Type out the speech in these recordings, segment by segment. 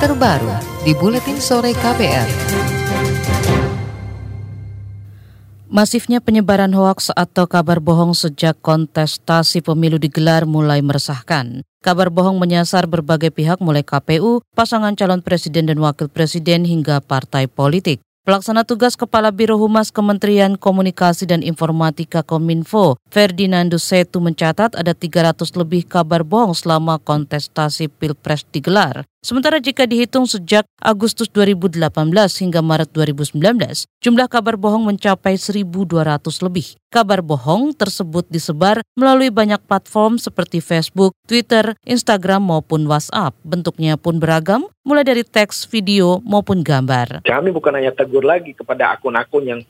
terbaru di Buletin Sore KPR. Masifnya penyebaran hoaks atau kabar bohong sejak kontestasi pemilu digelar mulai meresahkan. Kabar bohong menyasar berbagai pihak mulai KPU, pasangan calon presiden dan wakil presiden hingga partai politik. Pelaksana tugas Kepala Biro Humas Kementerian Komunikasi dan Informatika Kominfo, Ferdinando Setu mencatat ada 300 lebih kabar bohong selama kontestasi Pilpres digelar. Sementara jika dihitung sejak Agustus 2018 hingga Maret 2019, jumlah kabar bohong mencapai 1.200 lebih. Kabar bohong tersebut disebar melalui banyak platform seperti Facebook, Twitter, Instagram maupun WhatsApp. Bentuknya pun beragam, mulai dari teks, video maupun gambar. Kami bukan hanya tegur lagi kepada akun-akun yang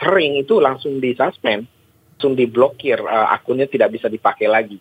sering itu langsung disuspend, langsung diblokir, uh, akunnya tidak bisa dipakai lagi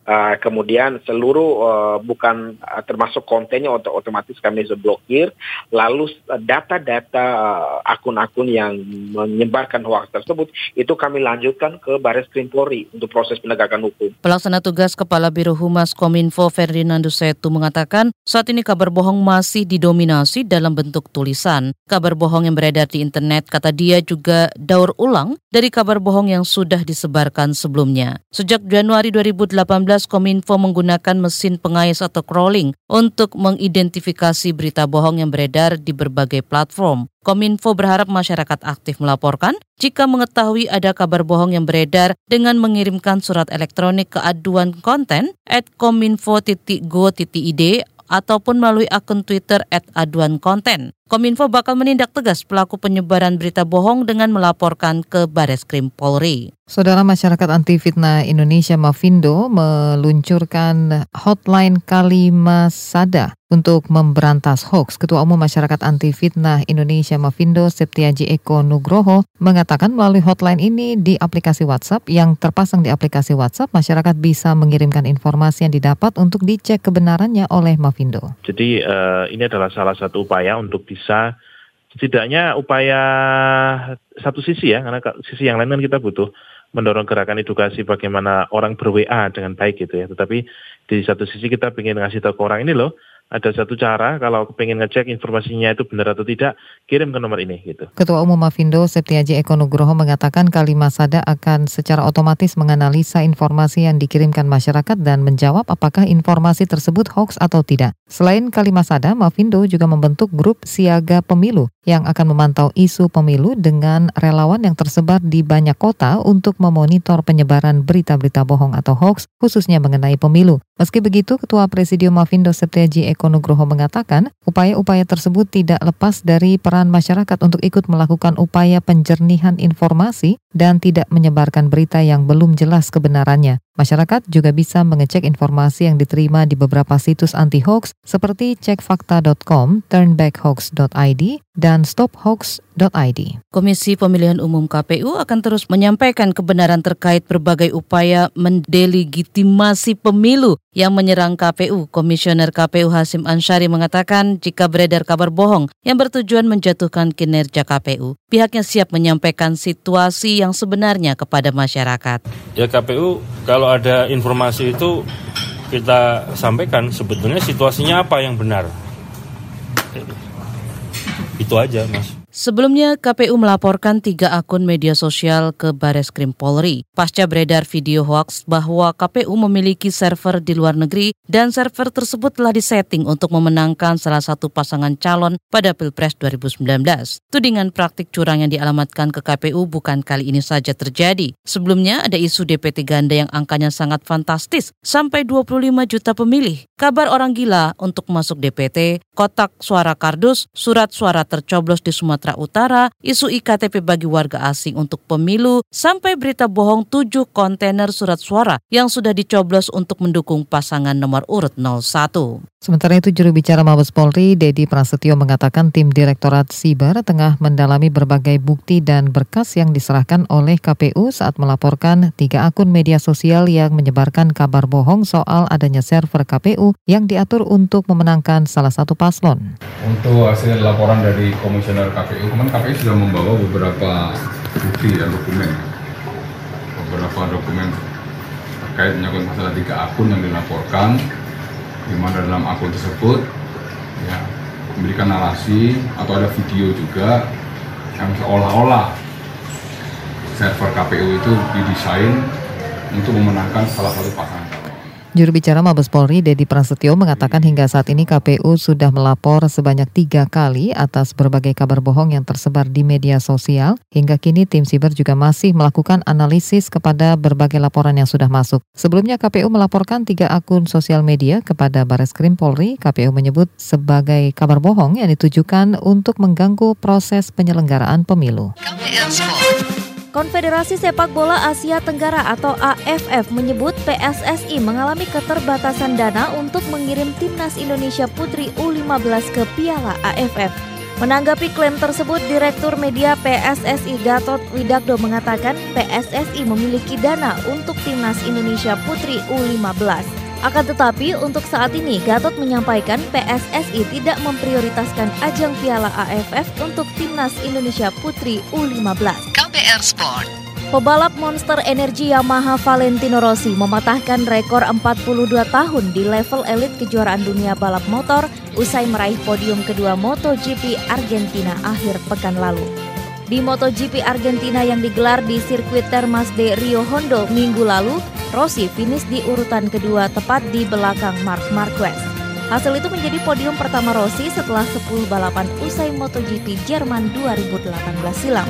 Uh, kemudian seluruh uh, bukan uh, termasuk kontennya otomatis kami blokir. Lalu data-data uh, akun-akun yang menyebarkan hoax tersebut itu kami lanjutkan ke Baris Krim Polri untuk proses penegakan hukum. Pelaksana tugas Kepala Biro Humas Kominfo Ferdinando Setu mengatakan saat ini kabar bohong masih didominasi dalam bentuk tulisan. Kabar bohong yang beredar di internet kata dia juga daur ulang dari kabar bohong yang sudah disebarkan sebelumnya. Sejak Januari 2018 Kominfo menggunakan mesin pengais atau crawling untuk mengidentifikasi berita bohong yang beredar di berbagai platform. Kominfo berharap masyarakat aktif melaporkan jika mengetahui ada kabar bohong yang beredar dengan mengirimkan surat elektronik ke aduan konten at kominfo.go.id ataupun melalui akun Twitter at aduan konten. Kominfo bakal menindak tegas pelaku penyebaran berita bohong dengan melaporkan ke Baris Krim Polri. Saudara Masyarakat Anti Fitnah Indonesia Mafindo meluncurkan hotline Kalimasada untuk memberantas hoax. Ketua Umum Masyarakat Anti Fitnah Indonesia Mafindo Septiaji Eko Nugroho mengatakan melalui hotline ini di aplikasi WhatsApp yang terpasang di aplikasi WhatsApp masyarakat bisa mengirimkan informasi yang didapat untuk dicek kebenarannya oleh Mafindo. Jadi uh, ini adalah salah satu upaya untuk bisa setidaknya upaya satu sisi ya karena sisi yang lain kan kita butuh mendorong gerakan edukasi bagaimana orang ber-WA dengan baik gitu ya. Tetapi di satu sisi kita ingin ngasih tahu ke orang ini loh, ada satu cara kalau pengen ngecek informasinya itu benar atau tidak, kirim ke nomor ini gitu. Ketua Umum Mafindo Septiaji Eko Nugroho mengatakan Kalimasada akan secara otomatis menganalisa informasi yang dikirimkan masyarakat dan menjawab apakah informasi tersebut hoax atau tidak. Selain Kalimasada, Mafindo juga membentuk grup siaga pemilu yang akan memantau isu pemilu dengan relawan yang tersebar di banyak kota untuk memonitor penyebaran berita-berita bohong atau hoax khususnya mengenai pemilu. Meski begitu, Ketua Presidium Mafindo Septiaji Eko Eko Nugroho mengatakan, upaya-upaya tersebut tidak lepas dari peran masyarakat untuk ikut melakukan upaya penjernihan informasi dan tidak menyebarkan berita yang belum jelas kebenarannya. Masyarakat juga bisa mengecek informasi yang diterima di beberapa situs anti-hoax seperti cekfakta.com, turnbackhoax.id, dan stophoax.id. Komisi Pemilihan Umum KPU akan terus menyampaikan kebenaran terkait berbagai upaya mendelegitimasi pemilu yang menyerang KPU. Komisioner KPU Hasim Ansyari mengatakan jika beredar kabar bohong yang bertujuan menjatuhkan kinerja KPU, pihaknya siap menyampaikan situasi yang sebenarnya kepada masyarakat. Ya KPU kalau ada informasi itu kita sampaikan sebetulnya situasinya apa yang benar. Itu aja, Mas. Sebelumnya, KPU melaporkan tiga akun media sosial ke Bares Krim Polri. Pasca beredar video hoax bahwa KPU memiliki server di luar negeri dan server tersebut telah disetting untuk memenangkan salah satu pasangan calon pada Pilpres 2019. Tudingan praktik curang yang dialamatkan ke KPU bukan kali ini saja terjadi. Sebelumnya ada isu DPT ganda yang angkanya sangat fantastis, sampai 25 juta pemilih. Kabar orang gila untuk masuk DPT, kotak suara kardus, surat suara tercoblos di Sumatera Sumatera Utara, isu IKTP bagi warga asing untuk pemilu, sampai berita bohong tujuh kontainer surat suara yang sudah dicoblos untuk mendukung pasangan nomor urut 01. Sementara itu juru bicara Mabes Polri, Dedi Prasetyo mengatakan tim Direktorat Siber tengah mendalami berbagai bukti dan berkas yang diserahkan oleh KPU saat melaporkan tiga akun media sosial yang menyebarkan kabar bohong soal adanya server KPU yang diatur untuk memenangkan salah satu paslon. Untuk hasil laporan dari Komisioner KPU, kemarin KPU sudah membawa beberapa bukti dan dokumen. Beberapa dokumen terkait menyangkut masalah tiga akun yang dilaporkan di mana dalam akun tersebut ya memberikan narasi atau ada video juga yang seolah-olah server KPU itu didesain untuk memenangkan salah satu pasangan Juru bicara Mabes Polri, Dedi Prasetyo, mengatakan hingga saat ini KPU sudah melapor sebanyak tiga kali atas berbagai kabar bohong yang tersebar di media sosial. Hingga kini tim siber juga masih melakukan analisis kepada berbagai laporan yang sudah masuk. Sebelumnya KPU melaporkan tiga akun sosial media kepada Baris Krim Polri. KPU menyebut sebagai kabar bohong yang ditujukan untuk mengganggu proses penyelenggaraan pemilu. Konfederasi Sepak Bola Asia Tenggara atau AFF menyebut PSSI mengalami keterbatasan dana untuk mengirim timnas Indonesia Putri U15 ke Piala AFF. Menanggapi klaim tersebut, Direktur Media PSSI Gatot Widakdo mengatakan PSSI memiliki dana untuk timnas Indonesia Putri U15. Akan tetapi untuk saat ini Gatot menyampaikan PSSI tidak memprioritaskan ajang Piala AFF untuk timnas Indonesia Putri U15. KBR Sport. Pebalap Monster Energy Yamaha Valentino Rossi mematahkan rekor 42 tahun di level elit kejuaraan dunia balap motor usai meraih podium kedua MotoGP Argentina akhir pekan lalu. Di MotoGP Argentina yang digelar di sirkuit Termas de Rio Hondo minggu lalu, Rossi finish di urutan kedua tepat di belakang Mark Marquez. Hasil itu menjadi podium pertama Rossi setelah 10 balapan usai MotoGP Jerman 2018 silam.